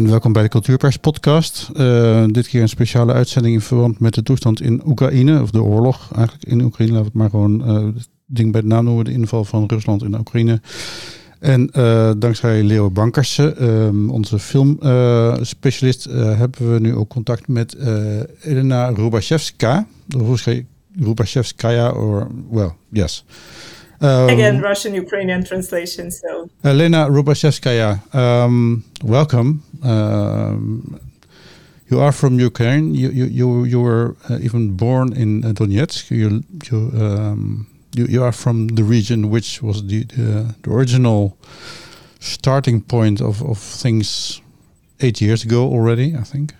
En welkom bij de Cultuurpers podcast. Uh, dit keer een speciale uitzending in verband met de toestand in Oekraïne, of de oorlog eigenlijk in Oekraïne. Laten we het maar gewoon uh, het ding bij de naam noemen, de inval van Rusland in Oekraïne. En uh, dankzij Leo Bankersen, onze filmspecialist, hebben we nu ook contact met Elena Rubashevska. Rubashevskaya, or, well, yes. Um, Again, Russian Ukrainian translation. So, Elena Rubashevskaya, um, welcome. Um, you are from Ukraine. You you you, you were uh, even born in uh, Donetsk. You you, um, you you are from the region which was the the, the original starting point of, of things eight years ago already. I think.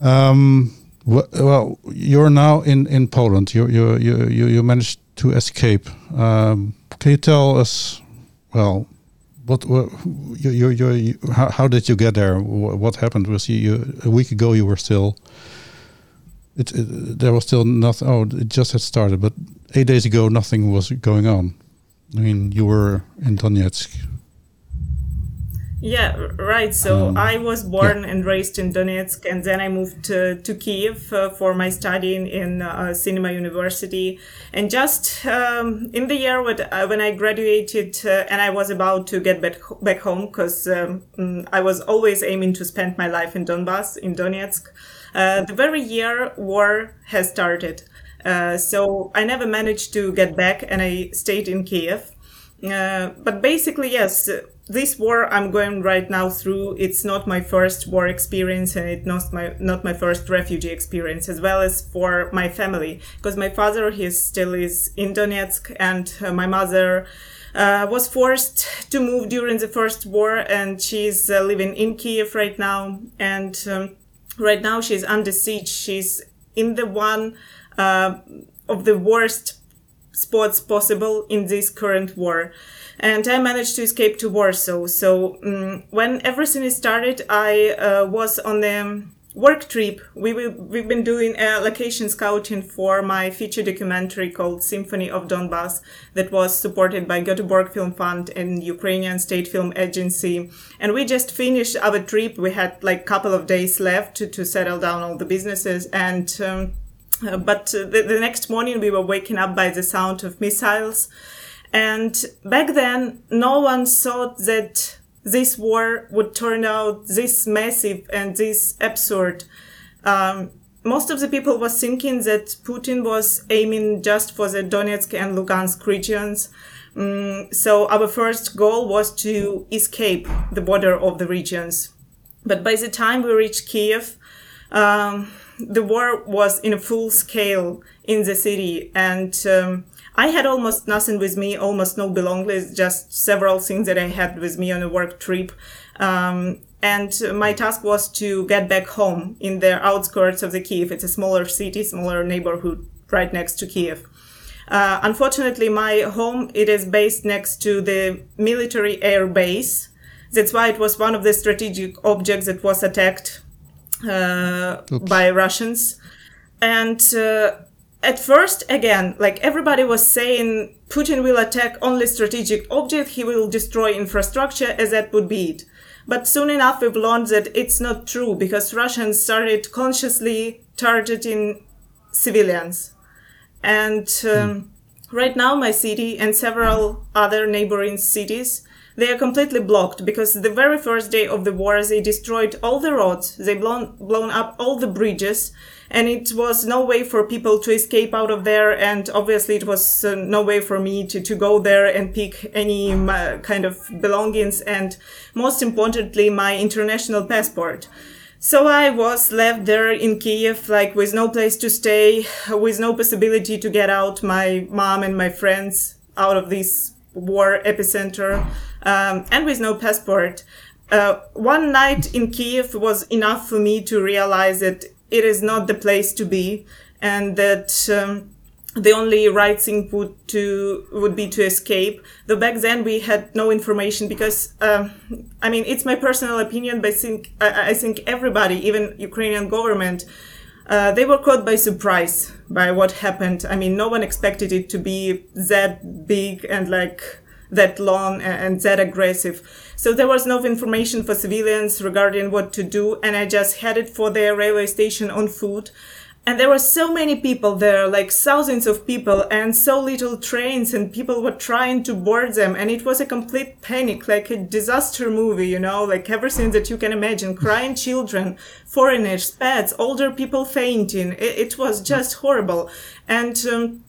Um, well, you're now in in Poland. You you you you managed to escape. Um, can you tell us, well, what, what you, you, you, how, how, did you get there? What happened? Was you, a week ago? You were still. It, it, there was still nothing. Oh, it just had started, but eight days ago, nothing was going on. I mean, you were in Donetsk. Yeah, right. So um, I was born yeah. and raised in Donetsk, and then I moved to, to Kiev uh, for my studying in uh, cinema university. And just um, in the year when, uh, when I graduated uh, and I was about to get back, back home, because um, I was always aiming to spend my life in Donbass, in Donetsk, uh, the very year war has started. Uh, so I never managed to get back, and I stayed in Kiev. but basically, yes this war I'm going right now through, it's not my first war experience and it's not my not my first refugee experience, as well as for my family, because my father he still is in Donetsk and uh, my mother. Uh, was forced to move during the first war and she's uh, living in Kiev right now. And um, right now she's under siege. She's in the one uh, of the worst spots possible in this current war and I managed to escape to Warsaw. So um, when everything started, I uh, was on the work trip. We will, we've been doing a location scouting for my feature documentary called Symphony of Donbass that was supported by Göteborg Film Fund and Ukrainian State Film Agency. And we just finished our trip. We had like a couple of days left to, to settle down all the businesses and um, uh, but uh, the, the next morning we were waking up by the sound of missiles and back then, no one thought that this war would turn out this massive and this absurd. Um, most of the people was thinking that Putin was aiming just for the Donetsk and Lugansk regions. Um, so our first goal was to escape the border of the regions. But by the time we reached Kiev, um, the war was in a full scale in the city and um, I had almost nothing with me, almost no belongings, just several things that I had with me on a work trip. Um, and my task was to get back home in the outskirts of the Kiev. It's a smaller city, smaller neighborhood right next to Kiev. Uh, unfortunately, my home it is based next to the military air base. That's why it was one of the strategic objects that was attacked by Russians. And uh, at first, again, like everybody was saying, Putin will attack only strategic object, he will destroy infrastructure, as that would be it. But soon enough, we've learned that it's not true because Russians started consciously targeting civilians. And um, mm. right now, my city and several other neighboring cities, they are completely blocked because the very first day of the war, they destroyed all the roads, they blown, blown up all the bridges, and it was no way for people to escape out of there and obviously it was uh, no way for me to, to go there and pick any uh, kind of belongings and most importantly my international passport. So I was left there in Kiev, like with no place to stay, with no possibility to get out my mom and my friends out of this war epicenter, um, and with no passport. Uh, one night in Kiev was enough for me to realize that it is not the place to be and that um, the only right thing would to would be to escape. Though back then we had no information because uh, I mean it's my personal opinion, but I think I, I think everybody, even Ukrainian government, uh, they were caught by surprise by what happened. I mean, no one expected it to be that big and like that long and that aggressive. So there was no information for civilians regarding what to do. And I just headed for the railway station on foot and there were so many people there like thousands of people and so little trains and people were trying to board them. And it was a complete panic like a disaster movie you know like everything that you can imagine crying children foreigners pets older people fainting. It, it was just horrible. And um,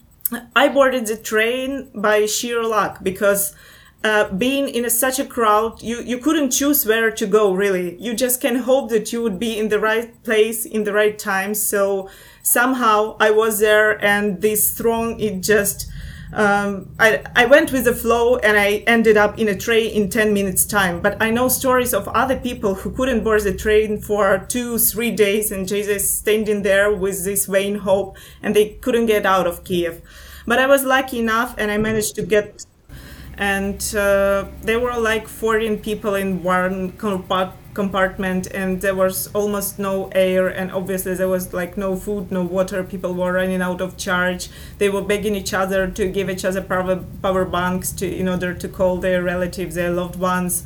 i boarded the train by sheer luck because uh, being in a, such a crowd, you, you couldn't choose where to go, really. You just can hope that you would be in the right place in the right time. So somehow I was there and this throng, it just, um, I, I went with the flow and I ended up in a train in 10 minutes time. But I know stories of other people who couldn't board the train for two, three days and Jesus standing there with this vain hope and they couldn't get out of Kiev. But I was lucky enough and I managed to get and uh, there were like 14 people in one compartment and there was almost no air and obviously there was like no food no water. People were running out of charge. They were begging each other to give each other power, power banks to in order to call their relatives their loved ones.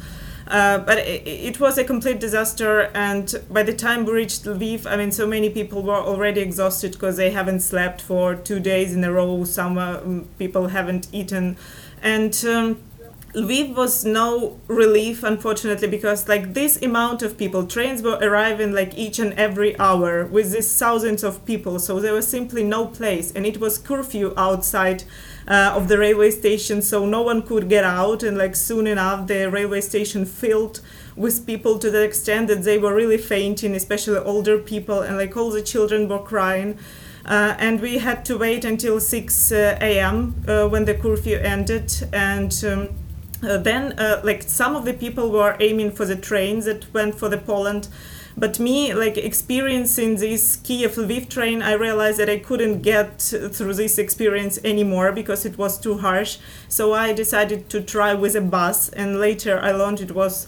Uh, but it, it, was a complete disaster and by the time we reached lviv i mean so many people were already exhausted because they haven't slept for two days in a row. Some uh, people haven't eaten and um, Lviv was no relief, unfortunately, because like this amount of people, trains were arriving like each and every hour with these thousands of people, so there was simply no place, and it was curfew outside uh, of the railway station, so no one could get out, and like soon enough, the railway station filled with people to the extent that they were really fainting, especially older people, and like all the children were crying. Uh, and we had to wait until 6 uh, a.m. Uh, when the curfew ended. And um, uh, then, like, some of the people were aiming for the trains that went for the Poland. But me, like, experiencing this Kiev Lviv train, I realized that I couldn't get through this experience anymore because it was too harsh. So I decided to try with a bus. And later I learned it was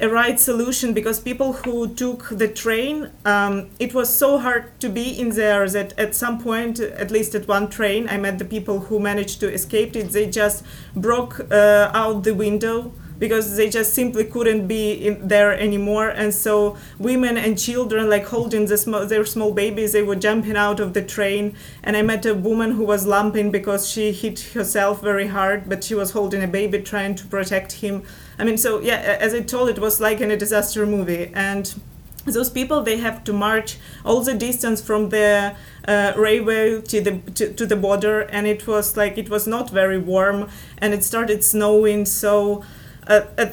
a right solution because people who took the train, um, it was so hard to be in there that at some point, at least at one train, I met the people who managed to escape it. They just broke uh, out the window because they just simply couldn't be in there anymore. And so women and children, like holding the sm- their small babies, they were jumping out of the train. And I met a woman who was lumping because she hit herself very hard, but she was holding a baby trying to protect him. I mean, so yeah, as I told, it was like in a disaster movie. And those people they have to march all the distance from the uh, railway to the to, to, the border and it was like it was not very warm and it started snowing so uh, uh,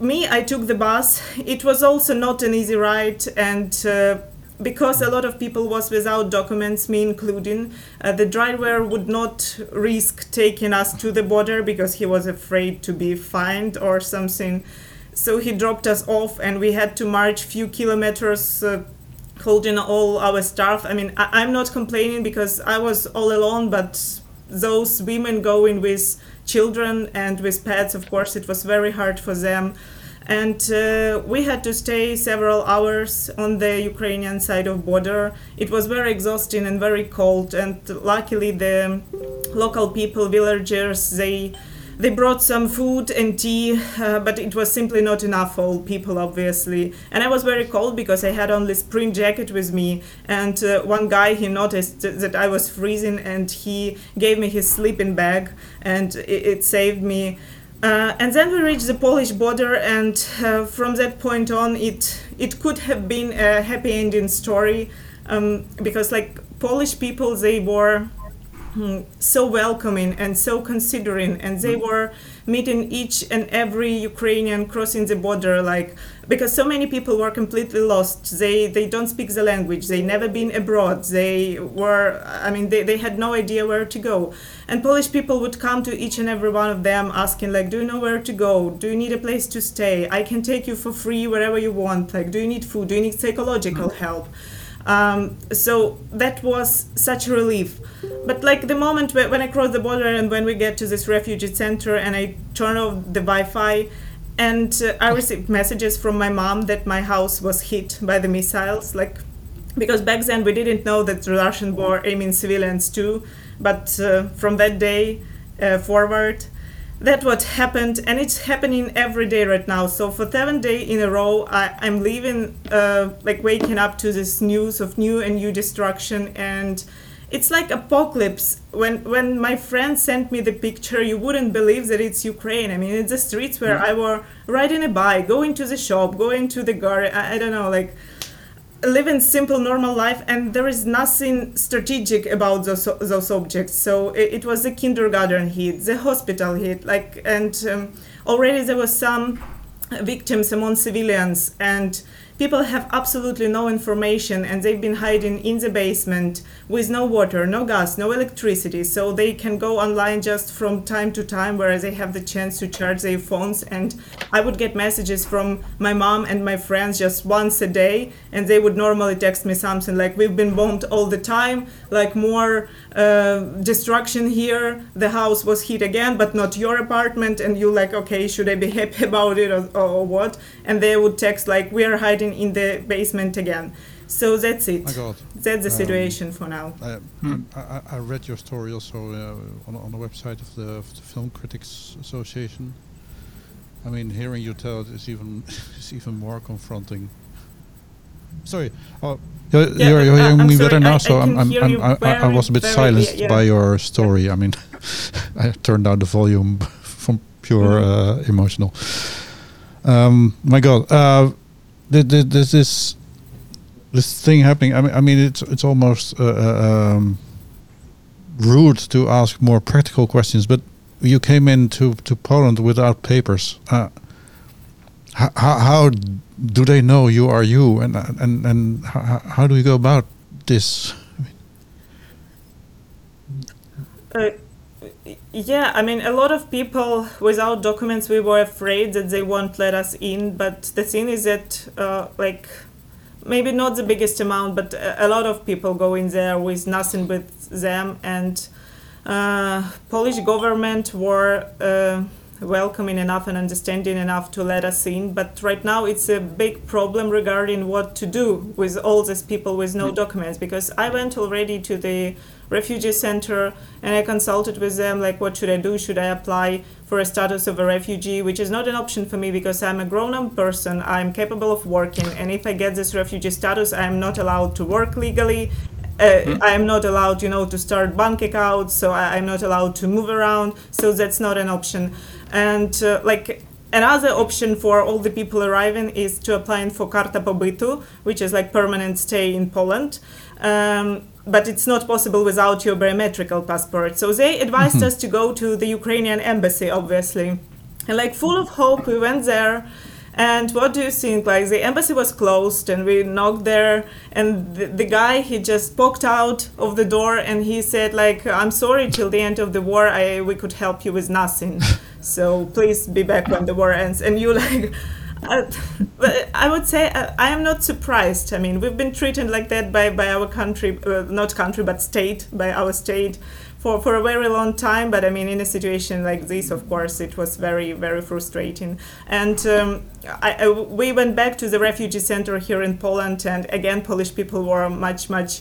me, I took the bus. It was also not an easy ride, and uh, because a lot of people was without documents, me including, uh, the driver would not risk taking us to the border because he was afraid to be fined or something. So he dropped us off, and we had to march few kilometers. Uh, holding all our stuff. I mean, I- I'm not complaining because I was all alone, but those women going with children and with pets, of course, it was very hard for them. And uh, we had to stay several hours on the Ukrainian side of border. It was very exhausting and very cold. And luckily, the local people, villagers, they they brought some food and tea, uh, but it was simply not enough for all people, obviously. And I was very cold because I had only spring jacket with me. And uh, one guy he noticed that I was freezing, and he gave me his sleeping bag, and it, it saved me. Uh, and then we reached the Polish border, and uh, from that point on, it it could have been a happy ending story, um, because like Polish people, they were Hmm, so welcoming and so considering and they were meeting each and every ukrainian crossing the border like because so many people were completely lost. They they don't speak the language. They never been abroad. They were i mean they, they had no idea where to go. And polish people would come to each and every one of them asking like do you know where to go? Do you need a place to stay? I can take you for free wherever you want. Like do you need food? Do you need psychological mm-hmm. help um, so that was such a relief. But like the moment when I cross the border and when we get to this refugee center and I turn off the Wi-Fi, and uh, I received messages from my mom that my house was hit by the missiles, like because back then we didn't know that the Russian were aiming civilians too. But uh, from that day uh, forward, that what happened and it's happening every day right now. So for seven days in a row I, i'm leaving uh, like waking up to this news of new and new destruction and it's like apocalypse. When when my friend sent me the picture you wouldn't believe that it's ukraine. I mean it's the streets where i were riding a bike going to the shop going to the garden i, I don't know like living simple normal life and there is nothing strategic about those those objects. So it, it was the kindergarten hit the hospital hit like and um, already there was some victims among civilians and people have absolutely no information and they've been hiding in the basement with no water, no gas, no electricity. So they can go online just from time to time where they have the chance to charge their phones. And I would get messages from my mom and my friends just once a day. And they would normally text me something like, We've been bombed all the time, like more uh, destruction here. The house was hit again, but not your apartment. And you like, okay, should I be happy about it or, or what? And they would text like, We're hiding in the basement again. So that's it. My God. That's the Um, situation for now. I, I, I read your story also uh, on, on the website of the, of the Film Critics Association. I mean, hearing you tell it is even is even more confronting. Sorry, oh, you're, Yeah, you're, you're hearing I'm me sorry, better now. I so I'm, I'm, I'm I, I- I was a bit silenced yeah, by your story. I mean, I turned down the volume from pure Mm-hmm. uh, emotional. Um, my God, uh, th- th- there's this this thing happening. I mean, I mean, it's it's almost uh, uh, um, rude to ask more practical questions, but you came into to Poland without papers. Uh, how, how, do they know you are you, and and and how, how do you go about this? Uh, yeah, I mean, a lot of people without documents, we were afraid that they won't let us in. But the thing is that, uh, like, maybe not the biggest amount, but a, lot of people go in there with nothing with them. And uh, Polish government were uh, welcoming enough and understanding enough to let us in. But right now, it's a big problem regarding what to do with all these people with no mm. documents. Because I went already to the refugee center and I consulted with them like what should I do? Should I apply for a status of a refugee? Which is not an option for me because I'm a grown-up person. I'm capable of working. And if I get this refugee status I'm not allowed to work legally uh, I'm not allowed you know to start bank accounts so I, I'm not allowed to move around so that's not an option and uh, like Another option for all the people arriving is to apply for Karta Pobytu, which is like permanent stay in Poland. Um, but it's not possible without your biometrical passport. So they advised us to go to the Ukrainian embassy, obviously. And like full of hope, we went there. And what do you think? Like the embassy was closed, and we knocked there, and the, the guy he just poked out of the door, and he said like, "I'm sorry, till the end of the war, I we could help you with nothing. So please be back when the war ends." And you like. Uh, I would say uh, I am not surprised. I mean, we've been treated like that by, by our country, uh, not country, but state, by our state for, for a very long time. But I mean, in a situation like this, of course, it was very, very frustrating. And um, I, I, we went back to the refugee center here in Poland, and again, Polish people were much, much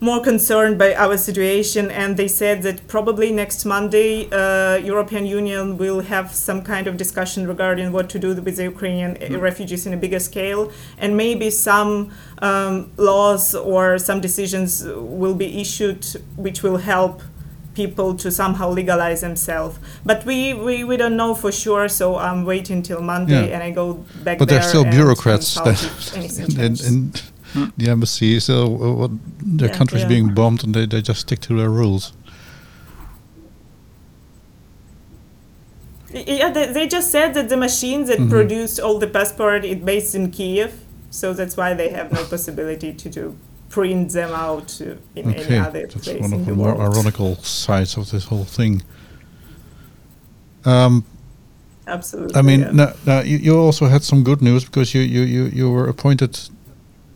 more concerned by our situation and they said that probably next monday uh, european union will have some kind of discussion regarding what to do with the ukrainian uh, refugees in a bigger scale and maybe some um, laws or some decisions will be issued which will help people to somehow legalize themselves but we, we, we don't know for sure so i'm waiting till monday Yeah. and i go back But there there's still and bureaucrats and that- if anything in, the embassy, so uh, what, their Yeah, country's yeah. being bombed, and they, they just stick to their rules. Yeah, they, they just said that the machine that Mhm. produced all the passport is based in Kiev, so that's why they have no possibility to, to print them out in Okay, any other that's place one of the the more world. ironical sides of this whole thing. Um, Absolutely. I mean, yeah. now, now you, you also had some good news because you you, you, you were appointed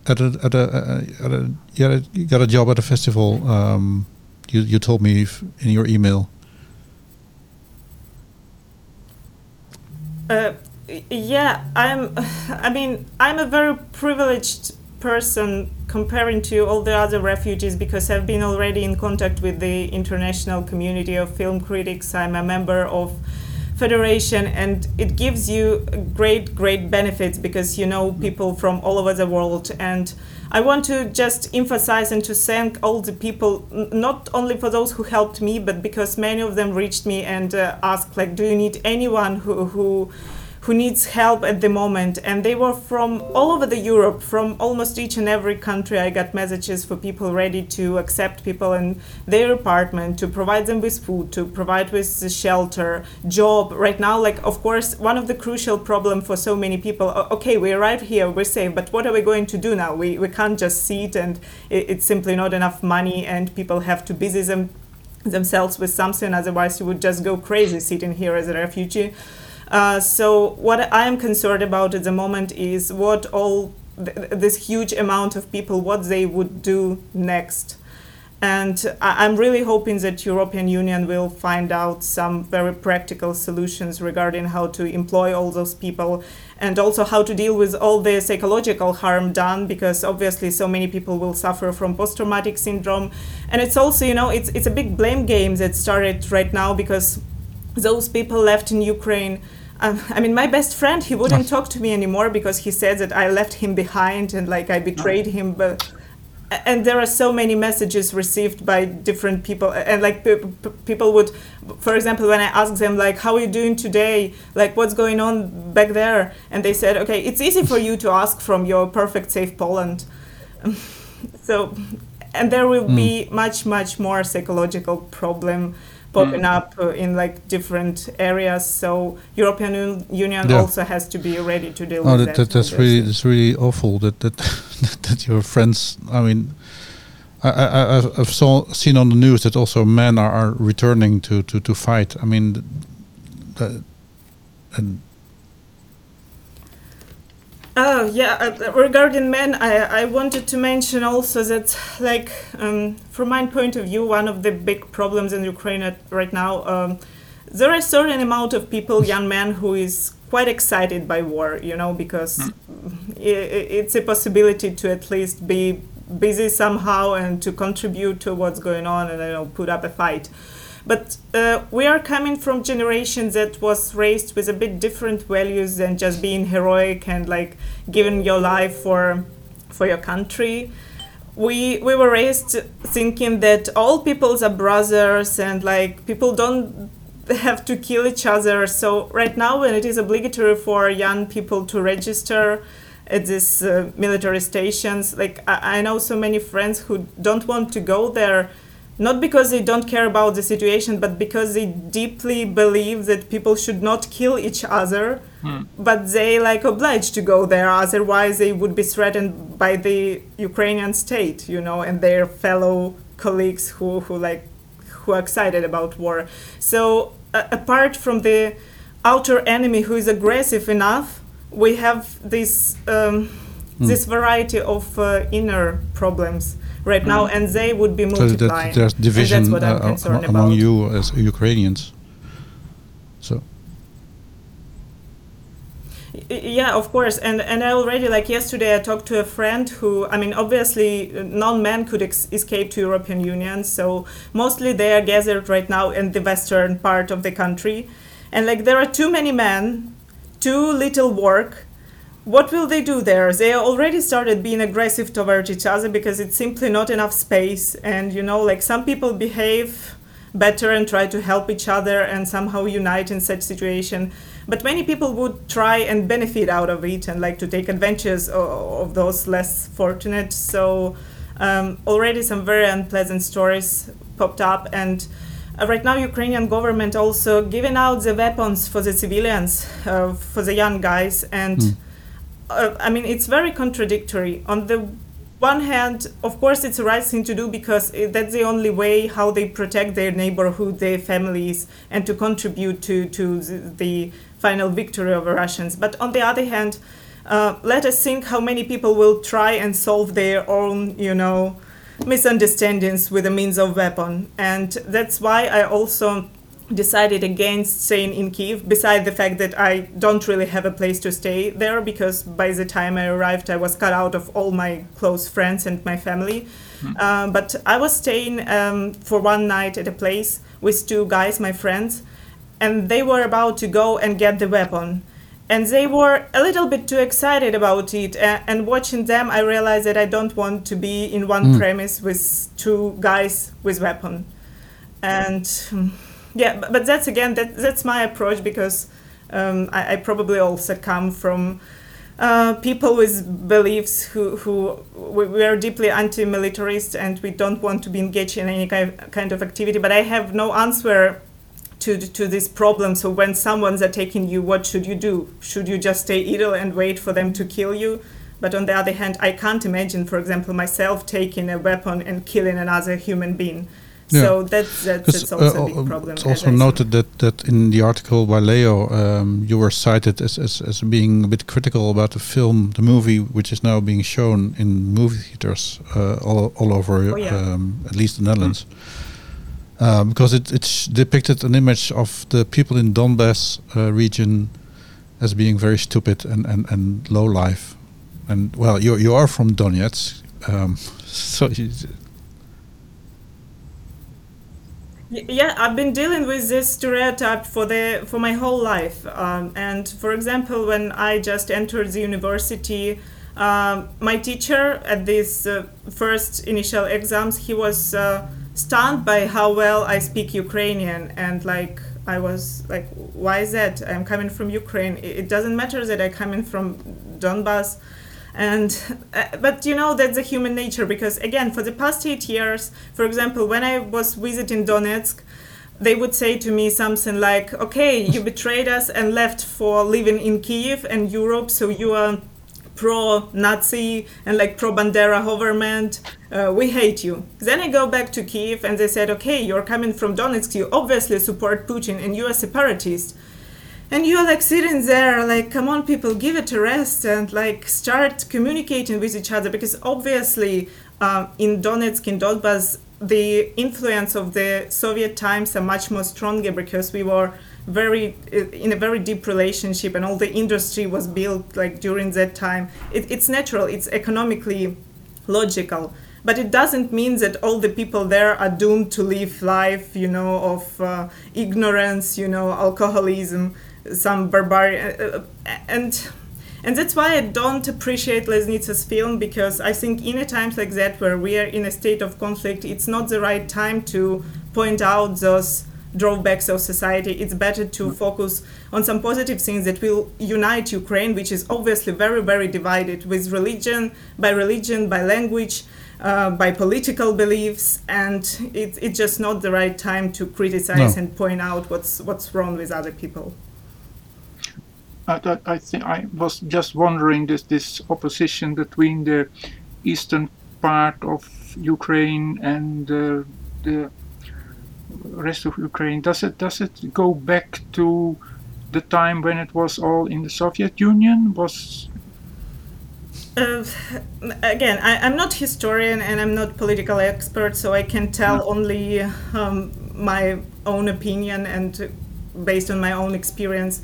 at a at a, at a you, a you got a job at a festival. Um, you you told me in your email. Uh, yeah, I'm. I mean, I'm a very privileged person comparing to all the other refugees because I've been already in contact with the international community of film critics. I'm a member of federation and it gives you great great benefits because you know people from all over the world and i want to just emphasize and to thank all the people not only for those who helped me but because many of them reached me and uh, asked like do you need anyone who who who needs help at the moment. And they were from all over the europe from almost each and every country. I got messages for people ready to accept people in their apartment to provide them with food to provide with shelter job. Right now like of course one of the crucial problem for so many people okay we arrived here we're safe but what are we going to do now? We, we can't just sit and it, it's simply not enough money and people have to busy them themselves with something otherwise you would just go crazy sitting here as a refugee uh, so what I am concerned about at the moment is what all th- this huge amount of people what they would do next. And I- I'm really hoping that European Union will find out some very practical solutions regarding how to employ all those people and also how to deal with all the psychological harm done because obviously so many people will suffer from post-traumatic syndrome and it's also you know it's it's a big blame game that started right now because those people left in Ukraine um, I mean, my best friend, he wouldn't talk to me anymore because he said that I left him behind and like I betrayed him. But and there are so many messages received by different people and like people would for example when i ask them like how are you doing today like what's going on back there and they said okay it's easy for you to ask from your perfect safe poland so and there will mm. be much much more psychological problem popping mm. up uh, in like different areas. So European Union yeah. also has to be ready to deal oh, with that. that. that's really that's really awful. That that that your friends. I mean. I, I, I've saw, seen on the news that also men are, are returning to, to, to fight. I mean, the, and Oh yeah, uh, regarding men, I, I wanted to mention also that, like, um, from my point of view, one of the big problems in Ukraine at, right now, um, there are a certain amount of people, young men, who is quite excited by war, you know, because mm. it, it's a possibility to at least be busy somehow and to contribute to what's going on and, you know, put up a fight. But uh, we are coming from generation that was raised with a bit different values than just being heroic and like giving your life for for your country. We we were raised thinking that all peoples are brothers and like people don't have to kill each other. So right now, when it is obligatory for young people to register at these uh, military stations, like I, I know so many friends who don't want to go there not because they don't care about the situation, but because they deeply believe that people should not kill each other, mm. but they like obliged to go there. Otherwise, they would be threatened by the Ukrainian state, you know, and their fellow colleagues who who like who are excited about war. So uh, apart from the outer enemy who is aggressive enough, we have this um, mm. this variety of uh, inner problems right now, mm. and they would be multiplying. So there's division uh, among about. you as Ukrainians. So. Yeah, of course, and and I already like yesterday I talked to a friend who I mean obviously non men could ex- escape to European Union, so mostly they are gathered right now in the western part of the country, and like there are too many men, too little work, what will they do there? They already started being aggressive toward each other because it's simply not enough space. And, you know, like some people behave better and try to help each other and somehow unite in such situation. But many people would try and benefit out of it and like to take advantage of, of those less fortunate. So um, already some very unpleasant stories popped up and uh, right now Ukrainian government also giving out the weapons for the civilians, uh, for the young guys and mm uh, I mean, it's very contradictory. On the one hand, of course, it's the right thing to do because that's the only way how they protect their neighborhood, their families, and to contribute to, to the final victory of the Russians. But on the other hand, uh, let us think how many people will try and solve their own, you know, misunderstandings with a means of weapon. And that's why I also decided against staying in Kiev, beside the fact that I don't really have a place to stay there because by the time I arrived, I was cut out of all my close friends and my family. Mm. Um, but I was staying um, for one night at a place with two guys, my friends. and they were about to go and get the weapon and they were a little bit too excited about it and, and watching them i realized that i don't want to be in one mm. premise with two guys with weapon and um, yeah but, that's again that, that's my approach because um, I, I, probably also come from uh, people with beliefs who, who we are deeply anti-militarist and we don't want to be engaged in any kind of activity but i have no answer to, to this problem. So when someone's attacking you, what should you do? Should you just stay idle and wait for them to kill you? But on the other hand, I can't imagine, for example, myself taking a weapon and killing another human being. Yeah. So that's, that's, that's also uh, a big problem. It's also noted that, that in the article by Leo, um, you were cited as, as, as being a bit critical about the film, the movie, which is now being shown in movie theaters uh, all, all over, oh, yeah. um, at least the Netherlands. Mm uh, because it, it's depicted an image of the people in Donbass uh, region as being very stupid and, and, and low life. And well, you you are from Donetsk, um, so. Yeah, I've been dealing with this stereotype for the for my whole life. Um, and for example, when I just entered the university, uh, my teacher at these uh, first initial exams, he was uh, stunned by how well I speak Ukrainian. And like I was like why is that? I'm coming from Ukraine. It doesn't matter that I come in from Donbass and uh, but you know that's a human nature because again for the past 8 years for example when I was visiting Donetsk they would say to me something like okay you betrayed us and left for living in Kiev and Europe so you are pro-Nazi and like pro-Bandera government. Uh, we hate you. Then I go back to Kiev and they said, okay, you're coming from Donetsk. You obviously support Putin and you're separatist. And you're like sitting there, like, come on, people, give it a rest and like start communicating with each other because obviously uh, in Donetsk, and Donbass, the influence of the Soviet times are much more stronger because we were very in a very deep relationship and all the industry was built like during that time. It, it's natural it's economically logical. But it doesn't mean that all the people there are doomed to live life you know of uh, ignorance you know alcoholism some barbarian uh, uh, and and that's why I don't appreciate Loznitsa's film because I think in a times like that where we are in a state of conflict, it's not the right time to point out those drawbacks of society. It's better to focus on some positive things that will unite Ukraine, which is obviously very, very divided with religion, by religion, by language, uh, by political beliefs, and it, it's just not the right time to criticize no. and point out what's what's wrong with other people. I, I think I was just wondering this this opposition between the eastern part of Ukraine and uh, the rest of Ukraine, does it does it go back to the time when it was all in the Soviet Union? Was uh, again, I, am not historian and I'm not political expert, so I can tell no. only um, my own opinion and based on my own experience.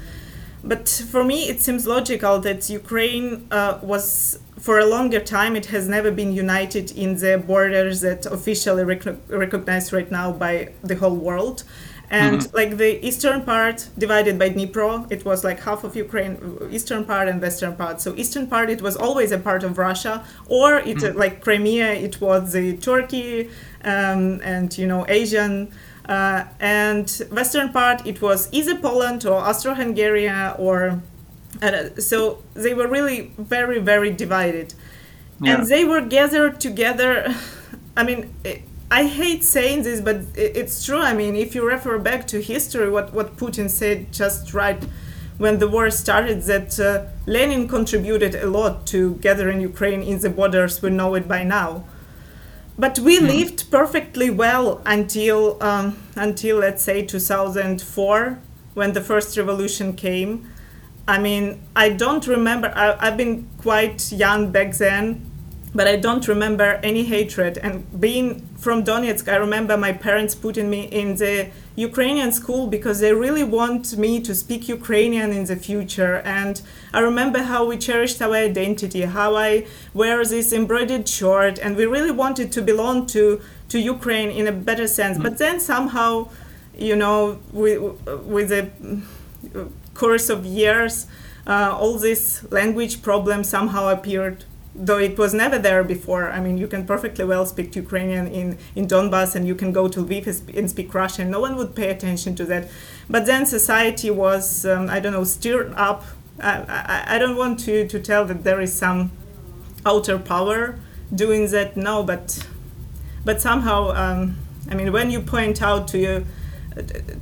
But for me, it seems logical that Ukraine uh, was, for a longer time, it has never been united in the borders that officially rec- recognized right now by the whole world. And mm-hmm. like the eastern part divided by Dnipro, it was like half of Ukraine, eastern part and western part. So eastern part, it was always a part of Russia, or it mm-hmm. like Crimea, it was the Turkey um, and you know Asian uh, and western part, it was either Poland or Austro-Hungary or uh, so they were really very very divided, yeah. and they were gathered together. I mean. I hate saying this, but it's true. I mean, if you refer back to history, what, what Putin said just right when the war started, that uh, Lenin contributed a lot to gathering Ukraine in the borders we know it by now but we mm. lived perfectly well until um, until let's say 2004 when the first revolution came i mean i don't remember I, i've been quite young back then but I don't remember any hatred. And being from Donetsk, I remember my parents putting me in the Ukrainian school because they really want me to speak Ukrainian in the future. And I remember how we cherished our identity, how I wear this embroidered shirt, and we really wanted to belong to, to Ukraine in a better sense. But then somehow you know, with, with the course of years, uh, all this language problem somehow appeared though it was never there before. I mean, you can perfectly well speak Ukrainian in, in Donbass and you can go to Lviv and speak Russian. No one would pay attention to that. But then society was, um, I don't know, stirred up. I, I, I, don't want to, to tell that there is some outer power doing that, no, but, but somehow, um, I mean, when you point out to you,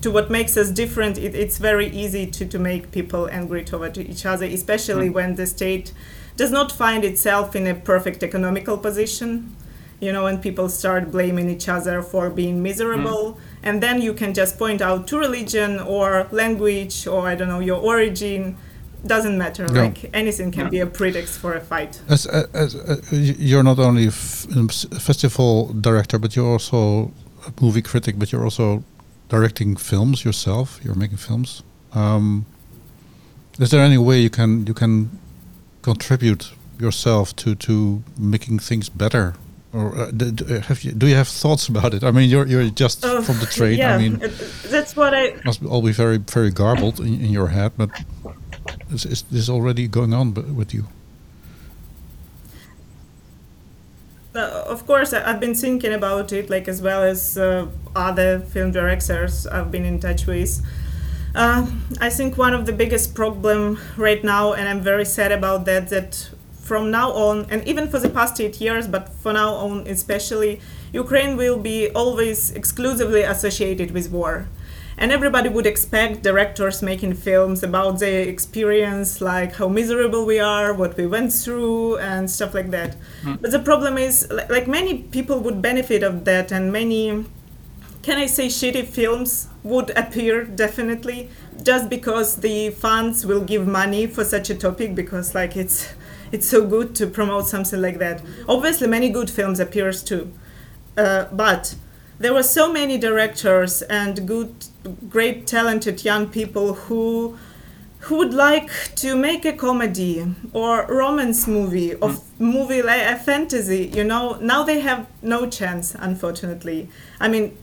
to what makes us different, it, it's very easy to, to make people angry toward each other, especially mm. when the state does not find itself in a perfect economical position you know when people start blaming each other for being miserable. Mm. and then you can just point out to religion or language or i don't know your origin doesn't matter. No. like anything can be a pretext for a fight. As, as, as you're not only a festival director but you're also a movie critic but you're also directing films yourself. You're making films. Um, is there any way you can you can contribute yourself to to making things better? Or uh, uh, have you do you have thoughts about it? I mean you're you're just uh, from the trade yeah, i mean that's what i must all be very very garbled in, in your head but is, is this already going on with you? Uh, of course i've been thinking about it like as well as uh, other film directors i've been in touch with uh, I think one of the biggest problem right now, and I'm very sad about that, that from now on, and even for the past eight years, but for now on especially, Ukraine will be always exclusively associated with war. And everybody would expect directors making films about their experience, like how miserable we are, what we went through, and stuff like that. Mm. But the problem is, like many people would benefit of that, and many can I say shitty films would appear definitely just because the funds will give money for such a topic because like it's it's so good to promote something like that. Obviously, many good films appears too, uh, but there were so many directors and good, great, talented young people who who would like to make a comedy or romance movie or mm. movie like a fantasy you know now they have no chance unfortunately i mean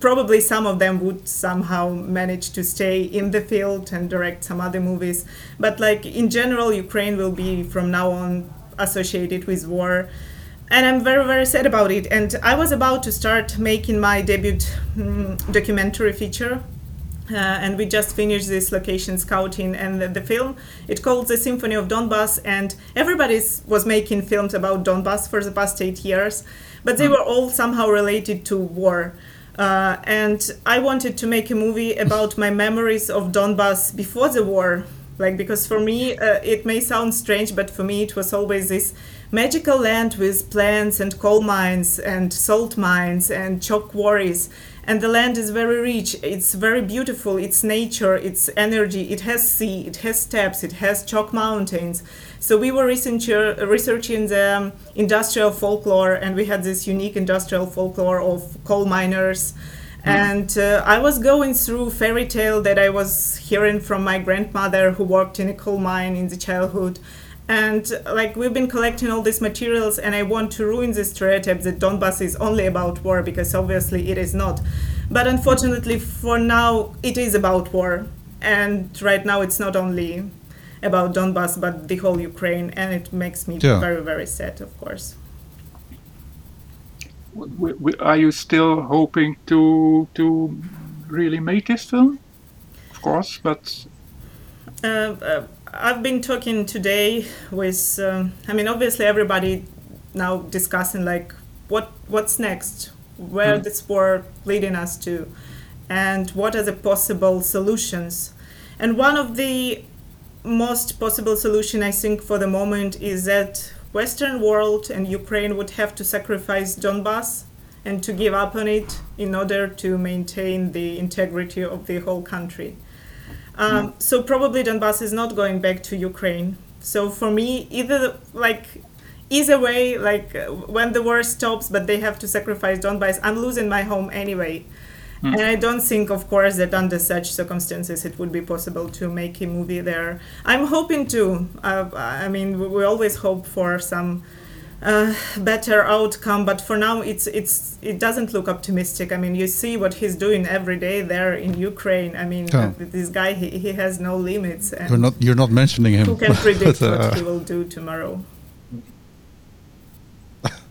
probably some of them would somehow manage to stay in the field and direct some other movies. But like in general ukraine will be from now on associated with war. And i'm very very sad about it. And i was about to start making my debut um, documentary feature uh, and we just finished this location scouting and the, the, film. It called the symphony of donbass and everybody was making films about donbass for the past eight years but they mm. were all somehow related to war uh, and I wanted to make a movie about my memories of Donbass before the war. Like, because for me, uh, it may sound strange, but for me, it was always this magical land with plants and coal mines and salt mines and chalk quarries and the land is very rich. It's very beautiful. It's nature. It's energy. It has sea. It has steppes. It has chalk mountains. So we were researcher, researching the um, industrial folklore and we had this unique industrial folklore of coal miners. Mm. and uh, i was going through fairy tale that i was hearing from my grandmother who worked in a coal mine in the childhood and like we've been collecting all these materials and i want to ruin this stereotype that donbass is only about war because obviously it is not. But unfortunately for now it is about war. And right now it's not only about donbass but the whole ukraine and it makes me yeah. very very sad of course. Are you still hoping to to really make this film? Of course but uh, uh, I've been talking today with, um, I mean, obviously everybody now discussing like what what's next, where mm. this war leading us to, and what are the possible solutions. And one of the most possible solution I think for the moment is that Western world and Ukraine would have to sacrifice Donbass and to give up on it in order to maintain the integrity of the whole country. Um, so probably Donbass is not going back to Ukraine. So for me, either like either way, like when the war stops, but they have to sacrifice Donbass, I'm losing my home anyway. Mm. And I don't think, of course, that under such circumstances it would be possible to make a movie there. I'm hoping to. Uh, I mean, we always hope for some uh, better outcome. But for now, it's it's it doesn't look optimistic. I mean, you see what he's doing every day there in Ukraine. I mean, Oh. this guy he, he has no limits. And You're not you're not mentioning him. who can predict but, uh, what he will do tomorrow?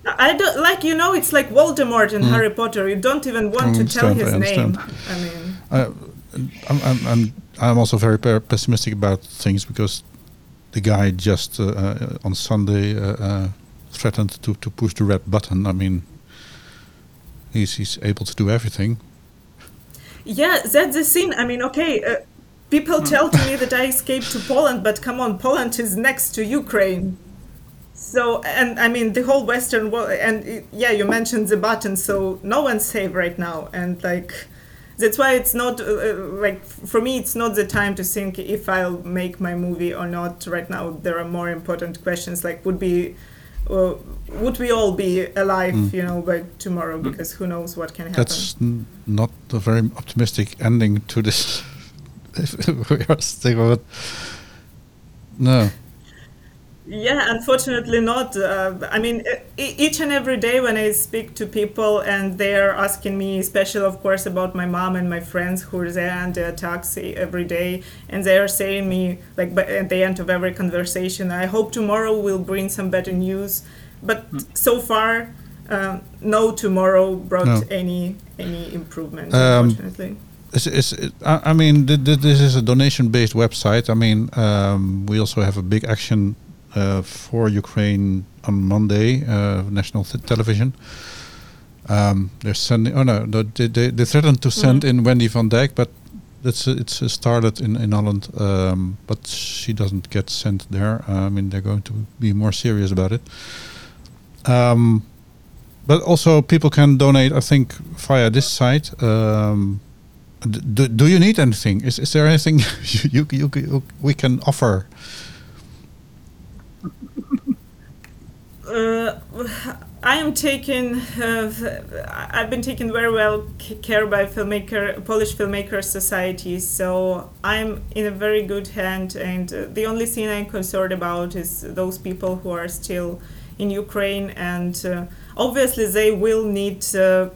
I don't like you know it's like Voldemort in Harry Potter. You don't even want to tell his I name. I mean, Uh, I'm, I'm, I'm, I'm also very pe- pessimistic about things because the guy just uh, uh, on Sunday uh, threatened to, to push the red button. I mean, he's he's able to do everything. yeah, that's the scene. I mean, okay, uh, people tell to me that I escaped to Poland, but come on, Poland is next to Ukraine. So, and I mean, the whole Western world, and yeah, you mentioned the button, so no one's safe right now. And like, that's why it's not, uh, uh, like, for me, it's not the time to think if I'll make my movie or not right now. There are more important questions, like, would be, uh, would we all be alive, you know, by tomorrow? Because who knows what can happen. That's not a very optimistic ending to this. we are still with- no. Yeah, unfortunately not. Uh, I mean, each and every day when I speak to people and they're asking me, especially of course about my mom and my friends who are there and the attacks every day, and they are saying me like at the end of every conversation, I hope tomorrow will bring some better news. But so far, um, no tomorrow brought No. any any improvement. Um, unfortunately. Is, is, it- I I mean, th- th- this is a donation-based website. I mean, um, we also have a big action for Ukraine on Monday, uh, national th- television. Um, they're sending. Oh no, they, they, they threatened to send in Wendy van Dijk, but that's uh, it's uh, started in in Holland, um, but she doesn't get sent there. Uh, I mean, they're going to be more serious about it. Um, but also, people can donate. I think via this site. Um, D- do, do you need anything? Is, is there anything you, you, you, you we can offer? Uh, I am taken. Uh, I've been taken very well care by filmmaker Polish Filmmakers Society, so I'm in a very good hand. And uh, the only thing I'm concerned about is those people who are still in Ukraine, and uh, obviously they will need. Uh,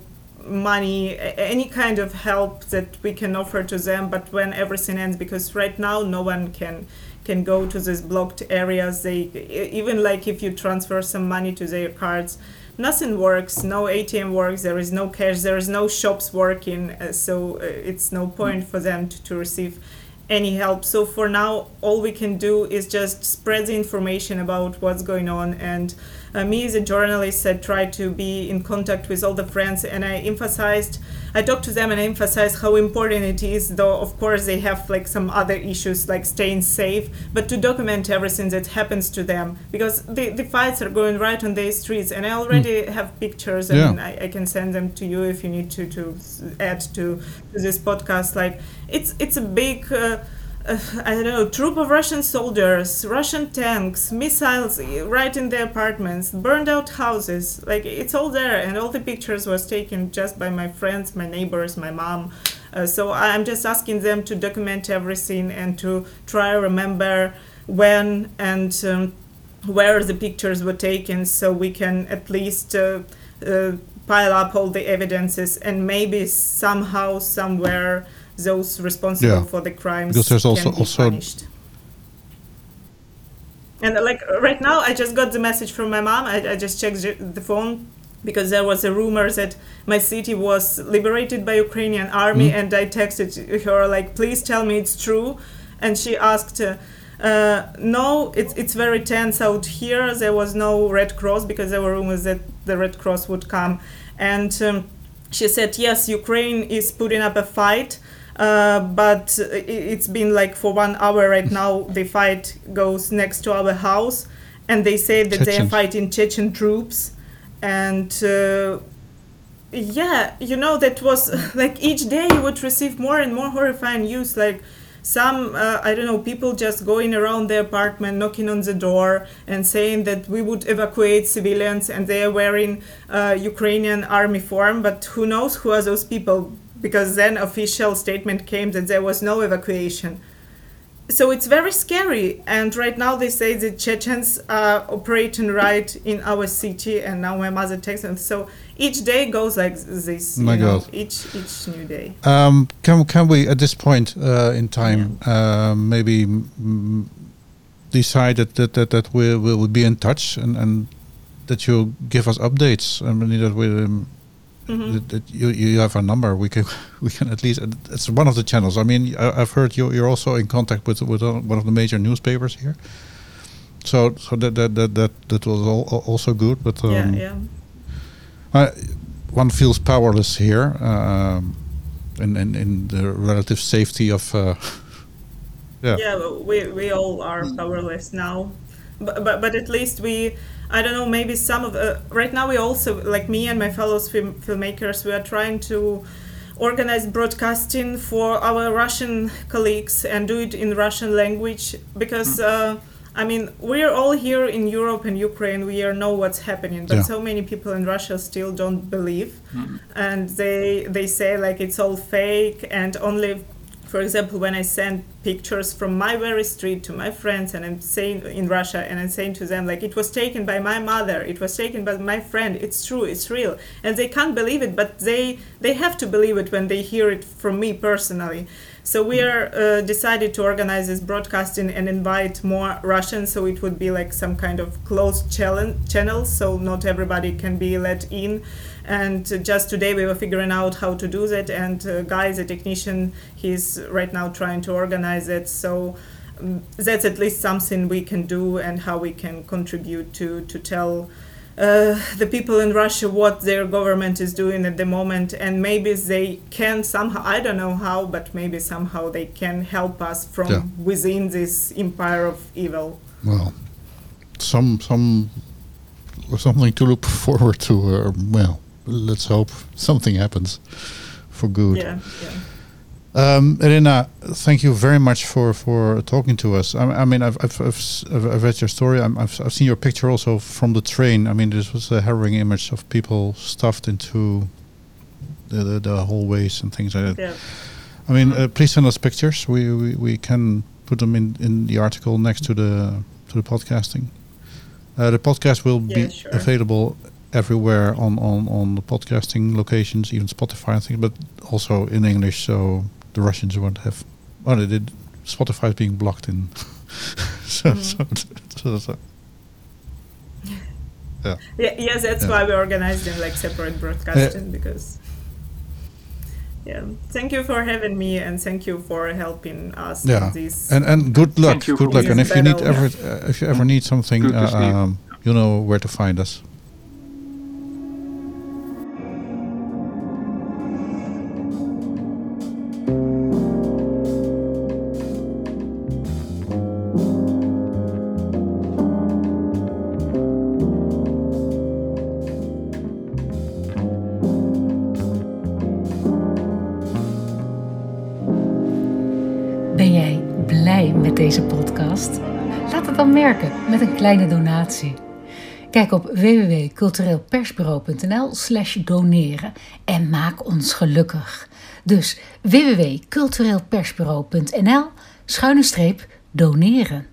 money any kind of help that we can offer to them but when everything ends because right now no one can can go to these blocked areas they even like if you transfer some money to their cards nothing works no atm works there is no cash there is no shops working uh, so uh, it's no point for them to, to receive any help. So for now all we can do is just spread the information about what's going on. And uh, me as a journalist i try to be in contact with all the friends and i emphasized i talked to them and i emphasized how important it is though of course they have like some other issues like staying safe but to document everything that happens to them because the, the fights are going right on their streets and i already have pictures and Yeah. I, I can send them to you if you need to to add to, to this podcast like it's it's a big uh, I don't know, troop of Russian soldiers, Russian tanks, missiles uh, right in the apartments, burned out houses. Like it's all there, and all the pictures was taken just by my friends, my neighbors, my mom. Uh, so I'm just asking them to document everything and to try remember when and um, where the pictures were taken, so we can at least uh, uh, pile up all the evidences and maybe somehow, somewhere, those responsible Yeah. for the crimes Because there's also- can be also- punished. And uh, like right now, I just got the message from my mom. I, I just checked the- phone because there was a rumor that my city was liberated by Ukrainian army, and I texted her like, "Please tell me it's true." And she asked, uh, uh, "No, it's it's very tense out here. There was no Red Cross because there were rumors that the Red Cross would come." And um, she said, "Yes, Ukraine is putting up a fight." Uh, but it's been like for one hour right now. The fight goes next to our house, and they say that they are fighting Chechen troops, and uh, yeah, you know that was like each day you would receive more and more horrifying news. Like some uh, I don't know people just going around the apartment, knocking on the door, and saying that we would evacuate civilians, and they are wearing uh, Ukrainian army form. But who knows who are those people? Because then official statement came that there was no evacuation. so it's very scary. And right now they say the Chechens are operating right in our city, and now my mother takes them. So each day goes like this. My you know, God. Each each new day. Um, can can we at this point uh, in time uh, maybe mm, decide that that that, that we we will be in touch and and that you give us updates? I mean that we. Um, Mhm. that, that you you have a number. We can we can at least. It's one of the channels. I mean, I, I've heard you. You're also in contact with with one of the major newspapers here. So so that that that that, that was al- also good. But um, yeah, yeah. uh, one feels powerless here, um, in, in in the relative safety of. Uh, yeah. yeah we, we all are powerless now but, but but at least we i don't know maybe some of uh, right now we also like me and my fellow film, filmmakers we are trying to organize broadcasting for our russian colleagues and do it in russian language because uh, I mean, we're all here in Europe and Ukraine. We are know what's happening, but Yeah. so many people in Russia still don't believe, and they they say like it's all fake and only for example, when I send pictures from my very street to my friends and I'm saying in Russia and I'm saying to them like it was taken by my mother, it was taken by my friend, it's true, it's real. And they can't believe it, but they they have to believe it when they hear it from me personally. So we are uh, decided to organize this broadcasting and invite more Russians so it would be like some kind of closed channel channel so not everybody can be let in and just today we were figuring out how to do that and uh, guy the technician he's right now trying to organize it so um, that's at least something we can do and how we can contribute to to tell uh, the people in Russia what their government is doing at the moment, and maybe they can somehow, I don't know how, but maybe somehow they can help us from Yeah. within this empire of evil. Well, some some something to look forward to. Uh, well, let's hope something happens for good. Yeah, yeah. Um, Irina, thank you very much for, for talking to us. I, I mean, I've, I've, I've, I've- read your story. I'm, I've, I've seen your picture also from the train. I mean, this was a harrowing image of people stuffed into the, the, the hallways and things like that. yeah. I mean, uh, please send us pictures. We, we, we can put them in, in the article next to the to the podcasting. Uh, the podcast will be sure. available everywhere on, on, on the podcasting locations, even Spotify and things, but also in English, so the Russians won't have. Well, they did. Spotify is being blocked in. so, Mm-hmm. so, so, so, yeah. Yeah, yes, that's Yeah. why we organized them like separate broadcasting because. Yeah, thank you for having me and thank you for helping us Yeah, this. and and good luck, good luck. And this if you need ever, uh, if you ever need something, uh, um, you know where to find us. Kleine donatie. Kijk op www.cultureelpersbureau.nl doneren en maak ons gelukkig. Dus www.cultureelpersbureau.nl schuine streep doneren.